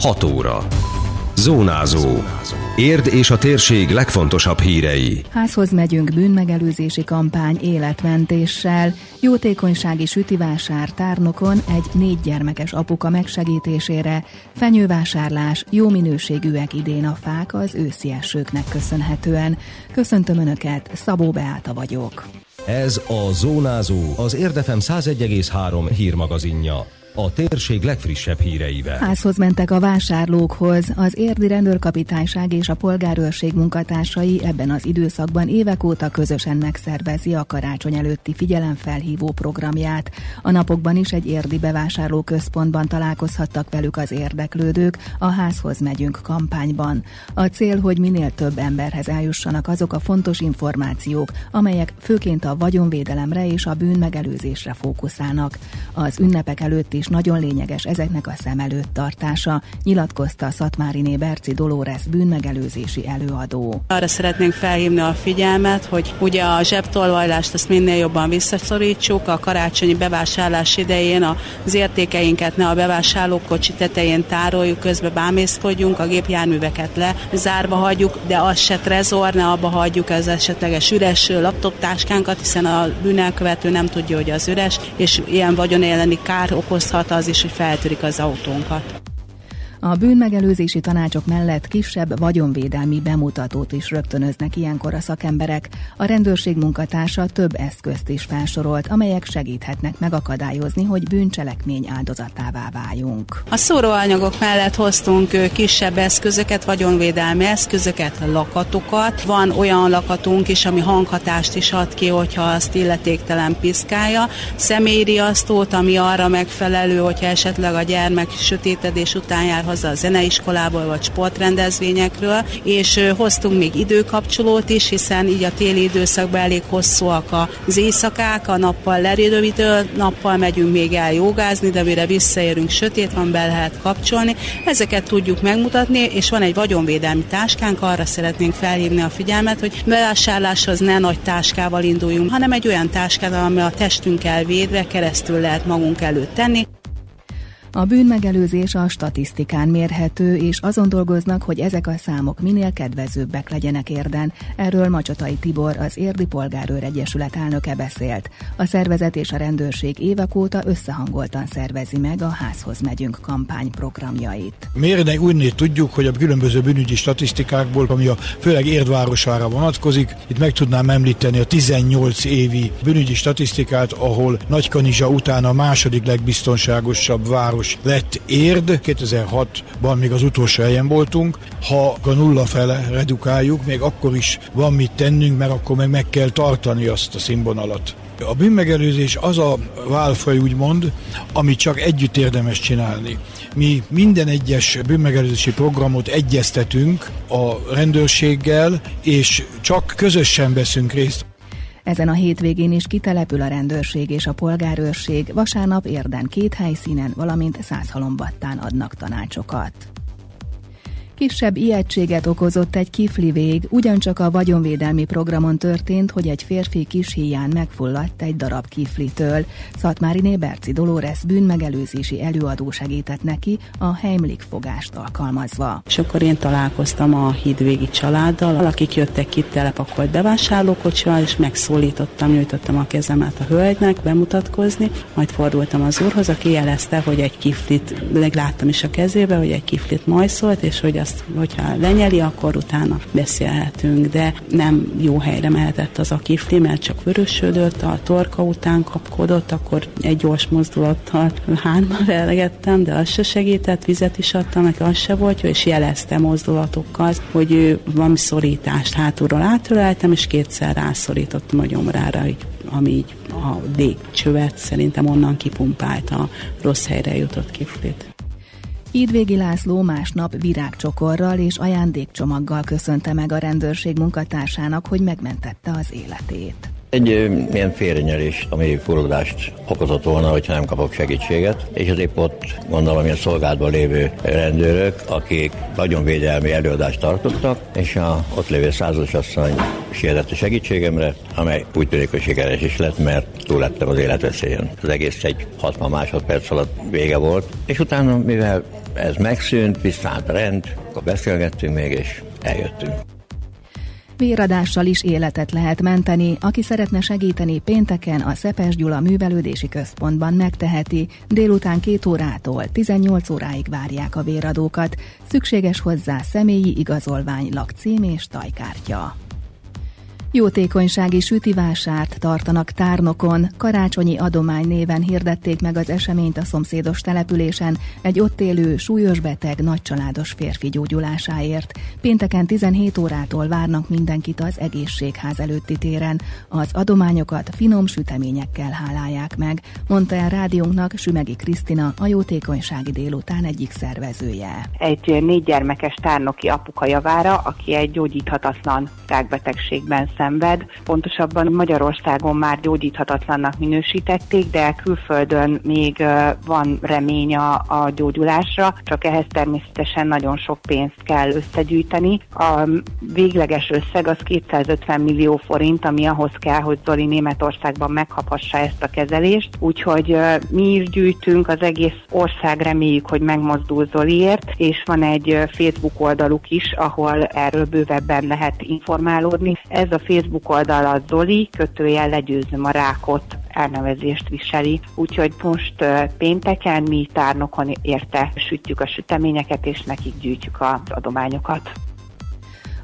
6 óra. Zónázó. Érd és a térség legfontosabb hírei. Házhoz megyünk bűnmegelőzési kampány életmentéssel. Jótékonysági sütivásár tárnokon egy négy gyermekes apuka megsegítésére. Fenyővásárlás, jó minőségűek idén a fák az őszi esőknek köszönhetően. Köszöntöm Önöket, Szabó Beáta vagyok. Ez a Zónázó, az Érdefem 101,3 hírmagazinja a térség legfrissebb híreivel. Házhoz mentek a vásárlókhoz. Az érdi rendőrkapitányság és a polgárőrség munkatársai ebben az időszakban évek óta közösen megszervezi a karácsony előtti figyelemfelhívó programját. A napokban is egy érdi bevásárló központban találkozhattak velük az érdeklődők a Házhoz megyünk kampányban. A cél, hogy minél több emberhez eljussanak azok a fontos információk, amelyek főként a vagyonvédelemre és a bűn megelőzésre fókuszálnak. Az ünnepek előtti is nagyon lényeges ezeknek a szem előtt tartása, nyilatkozta Szatmáriné Berci Dolores bűnmegelőzési előadó. Arra szeretnénk felhívni a figyelmet, hogy ugye a zsebtolvajlást ezt minél jobban visszaszorítsuk, a karácsonyi bevásárlás idején az értékeinket ne a bevásárlókocsi tetején tároljuk, közben bámészkodjunk, a gépjárműveket le zárva hagyjuk, de az se trezor, ne abba hagyjuk az esetleges üres laptoptáskánkat, hiszen a bűnelkövető nem tudja, hogy az üres, és ilyen vagyon elleni kár okoz okozhat az is, hogy feltörik az autónkat. A bűnmegelőzési tanácsok mellett kisebb vagyonvédelmi bemutatót is rögtönöznek ilyenkor a szakemberek. A rendőrség munkatársa több eszközt is felsorolt, amelyek segíthetnek megakadályozni, hogy bűncselekmény áldozatává váljunk. A szóróanyagok mellett hoztunk kisebb eszközöket, vagyonvédelmi eszközöket, lakatokat. Van olyan lakatunk is, ami hanghatást is ad ki, hogyha azt illetéktelen piszkálja. Személyriasztót, ami arra megfelelő, hogyha esetleg a gyermek sötétedés után jár haza a zeneiskolából vagy sportrendezvényekről, és hoztunk még időkapcsolót is, hiszen így a téli időszakban elég hosszúak az éjszakák, a nappal lerövidül, nappal megyünk még el jogázni, de mire visszaérünk, sötét van, be lehet kapcsolni. Ezeket tudjuk megmutatni, és van egy vagyonvédelmi táskánk, arra szeretnénk felhívni a figyelmet, hogy bevásárláshoz ne nagy táskával induljunk, hanem egy olyan táskával, ami a testünkkel védve keresztül lehet magunk előtt tenni. A bűnmegelőzés a statisztikán mérhető, és azon dolgoznak, hogy ezek a számok minél kedvezőbbek legyenek érden. Erről Macsatai Tibor, az Érdi Polgárőr Egyesület elnöke beszélt. A szervezet és a rendőrség évek óta összehangoltan szervezi meg a Házhoz megyünk kampány programjait. Mérnek úgy tudjuk, hogy a különböző bűnügyi statisztikákból, ami a főleg Érdvárosára vonatkozik, itt meg tudnám említeni a 18 évi bűnügyi statisztikát, ahol Nagykanizsa után a második legbiztonságosabb város város lett érd, 2006-ban még az utolsó helyen voltunk, ha a nulla fele redukáljuk, még akkor is van mit tennünk, mert akkor meg meg kell tartani azt a színvonalat. A bűnmegelőzés az a válfaj úgymond, amit csak együtt érdemes csinálni. Mi minden egyes bűnmegelőzési programot egyeztetünk a rendőrséggel, és csak közösen veszünk részt. Ezen a hétvégén is kitelepül a rendőrség és a polgárőrség, vasárnap érden két helyszínen, valamint Százhalombattán adnak tanácsokat. Kisebb ijegységet okozott egy kifli vég, ugyancsak a vagyonvédelmi programon történt, hogy egy férfi kis híján megfulladt egy darab kiflitől. Szatmári Berci Dolores bűnmegelőzési előadó segített neki a Heimlich fogást alkalmazva. És akkor én találkoztam a hídvégi családdal, akik jöttek ki telepakolt bevásárlókocsival, és megszólítottam, nyújtottam a kezemet a hölgynek bemutatkozni, majd fordultam az úrhoz, aki jelezte, hogy egy kiflit, megláttam is a kezébe, hogy egy kiflit majszolt, és hogy az azt, hogyha lenyeli, akkor utána beszélhetünk, de nem jó helyre mehetett az a kifli, mert csak vörösödött, a torka után kapkodott, akkor egy gyors mozdulattal hátba velegettem, de az se segített, vizet is adtam, neki az se volt és jelezte mozdulatokkal, hogy ő valami szorítást hátulról átöleltem, és kétszer rászorítottam a gyomrára, így, ami így a dégcsövet szerintem onnan kipumpált a rossz helyre jutott kiflit. Hídvégi László másnap virágcsokorral és ajándékcsomaggal köszönte meg a rendőrség munkatársának, hogy megmentette az életét. Egy ilyen félrenyelés, ami forródást okozott volna, hogyha nem kapok segítséget, és az épp ott gondolom ilyen szolgálatban lévő rendőrök, akik védelmi előadást tartottak, és a ott lévő százasasszony sietett a segítségemre, amely úgy tűnik, hogy sikeres is lett, mert túl lettem az életveszélyen. Az egész egy 60 másodperc alatt vége volt, és utána, mivel ez megszűnt, visszállt a rend, akkor beszélgettünk még, és eljöttünk. Véradással is életet lehet menteni. Aki szeretne segíteni pénteken a Szepes Gyula Művelődési Központban megteheti. Délután két órától 18 óráig várják a véradókat. Szükséges hozzá személyi igazolvány, lakcím és tajkártya. Jótékonysági sütivásárt tartanak tárnokon. Karácsonyi adomány néven hirdették meg az eseményt a szomszédos településen egy ott élő, súlyos beteg, nagycsaládos férfi gyógyulásáért. Pénteken 17 órától várnak mindenkit az egészségház előtti téren. Az adományokat finom süteményekkel hálálják meg, mondta el rádiónknak Sümegi Krisztina, a jótékonysági délután egyik szervezője. Egy négy gyermekes tárnoki apuka javára, aki egy gyógyíthatatlan rákbetegségben szenved. Pontosabban Magyarországon már gyógyíthatatlannak minősítették, de külföldön még van remény a, a gyógyulásra, csak ehhez természetesen nagyon sok pénzt kell összegyűjteni. A végleges összeg az 250 millió forint, ami ahhoz kell, hogy Zoli Németországban megkaphassa ezt a kezelést. Úgyhogy mi is gyűjtünk, az egész ország reméljük, hogy megmozdul Zoliért, és van egy Facebook oldaluk is, ahol erről bővebben lehet informálódni. Ez a Facebook oldal a Zoli, kötőjel legyőzöm a rákot elnevezést viseli, úgyhogy most pénteken mi tárnokon érte sütjük a süteményeket, és nekik gyűjtjük az adományokat.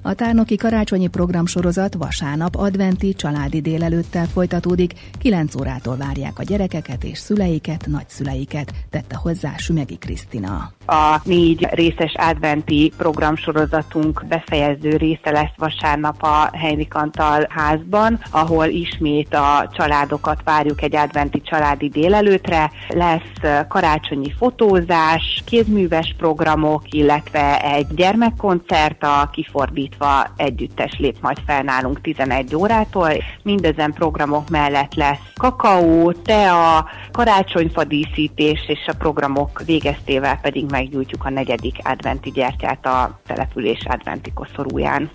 A tárnoki karácsonyi programsorozat vasárnap adventi családi délelőttel folytatódik, 9 órától várják a gyerekeket és szüleiket, nagyszüleiket, tette hozzá Sümegi Krisztina. A négy részes adventi programsorozatunk befejező része lesz vasárnap a Henrik Antal házban, ahol ismét a családokat várjuk egy adventi családi délelőtre. Lesz karácsonyi fotózás, kézműves programok, illetve egy gyermekkoncert a kifordít indítva együttes lép majd fel nálunk 11 órától. Mindezen programok mellett lesz kakaó, tea, karácsonyfadíszítés, és a programok végeztével pedig meggyújtjuk a negyedik adventi gyertyát a település adventi koszorúján.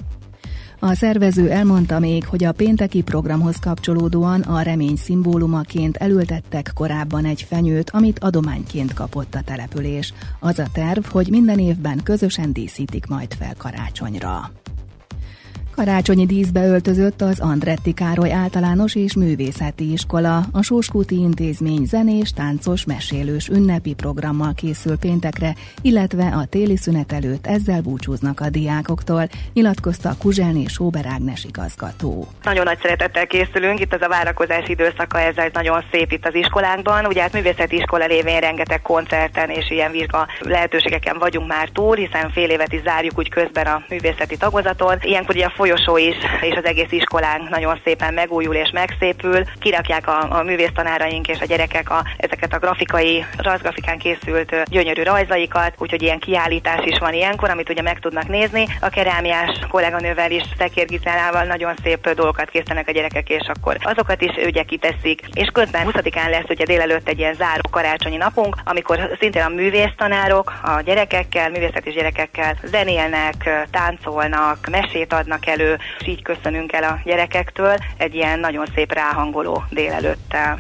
A szervező elmondta még, hogy a pénteki programhoz kapcsolódóan a remény szimbólumaként elültettek korábban egy fenyőt, amit adományként kapott a település. Az a terv, hogy minden évben közösen díszítik majd fel karácsonyra. Karácsonyi díszbe öltözött az Andretti Károly általános és művészeti iskola. A Sóskúti Intézmény zenés, táncos, mesélős ünnepi programmal készül péntekre, illetve a téli szünet előtt ezzel búcsúznak a diákoktól, nyilatkozta Kuzselné Sóber Ágnes igazgató. Nagyon nagy szeretettel készülünk, itt az a várakozás időszaka, ez egy nagyon szép itt az iskolánkban. Ugye hát művészeti iskola lévén rengeteg koncerten és ilyen vizsga lehetőségeken vagyunk már túl, hiszen fél évet is zárjuk úgy közben a művészeti tagozaton. Ilyenkor ugye a folyosó is, és az egész iskolánk nagyon szépen megújul és megszépül. Kirakják a, a művésztanáraink és a gyerekek a, ezeket a grafikai, rajzgrafikán készült gyönyörű rajzaikat, úgyhogy ilyen kiállítás is van ilyenkor, amit ugye meg tudnak nézni. A kerámiás kolléganővel is Szekér Gizellával nagyon szép dolgokat készítenek a gyerekek, és akkor azokat is ugye kiteszik. És közben 20-án lesz ugye délelőtt egy ilyen záró karácsonyi napunk, amikor szintén a művésztanárok a gyerekekkel, művészeti gyerekekkel zenélnek, táncolnak, mesét adnak elő, és így köszönünk el a gyerekektől egy ilyen nagyon szép ráhangoló délelőttel.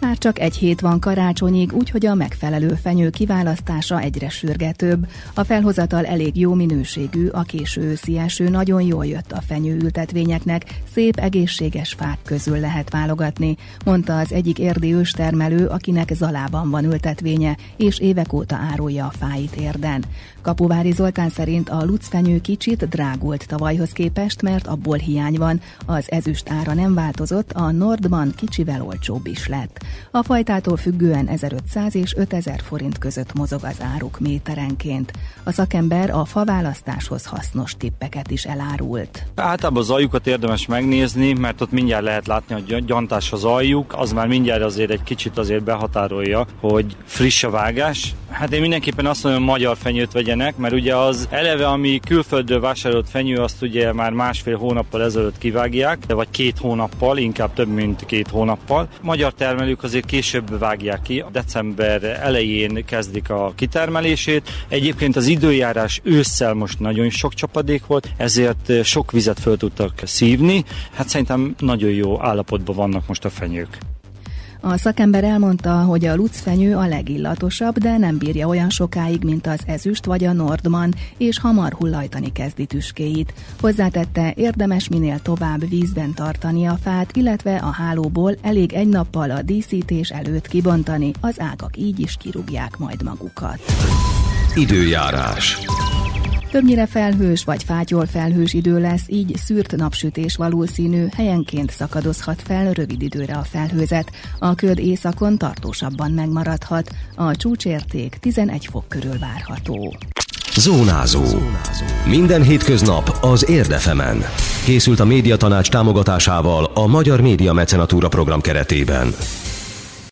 Már csak egy hét van karácsonyig, úgyhogy a megfelelő fenyő kiválasztása egyre sürgetőbb. A felhozatal elég jó minőségű, a késő őszi eső nagyon jól jött a fenyőültetvényeknek, szép egészséges fák közül lehet válogatni, mondta az egyik érdi őstermelő, akinek Zalában van ültetvénye, és évek óta árulja a fáit érden. Kapuvári Zoltán szerint a lucfenyő kicsit drágult tavalyhoz képest, mert abból hiány van, az ezüst ára nem változott, a Nordban kicsivel olcsóbb is lett. A fajtától függően 1500 és 5000 forint között mozog az áruk méterenként. A szakember a faválasztáshoz hasznos tippeket is elárult. Általában az aljukat érdemes megnézni, mert ott mindjárt lehet látni, hogy gyantás az aljuk, az már mindjárt azért egy kicsit azért behatárolja, hogy friss a vágás. Hát én mindenképpen azt mondom, hogy magyar fenyőt vegyenek, mert ugye az eleve, ami külföldről vásárolt fenyő, azt ugye már másfél hónappal ezelőtt kivágják, de vagy két hónappal, inkább több, mint két hónappal. Magyar termelők azért később vágják ki, december elején kezdik a kitermelését. Egyébként az időjárás ősszel most nagyon sok csapadék volt, ezért sok vizet föl tudtak szívni. Hát szerintem nagyon jó állapotban vannak most a fenyők. A szakember elmondta, hogy a lucfenyő a legillatosabb, de nem bírja olyan sokáig, mint az ezüst vagy a nordman, és hamar hullajtani kezdi tüskéit. Hozzátette, érdemes minél tovább vízben tartani a fát, illetve a hálóból elég egy nappal a díszítés előtt kibontani, az ágak így is kirúgják majd magukat. Időjárás. Többnyire felhős vagy fátyol felhős idő lesz, így szűrt napsütés valószínű, helyenként szakadozhat fel rövid időre a felhőzet. A köd északon tartósabban megmaradhat, a csúcsérték 11 fok körül várható. Zónázó. Minden hétköznap az Érdefemen. Készült a médiatanács támogatásával a Magyar Média Mecenatúra program keretében.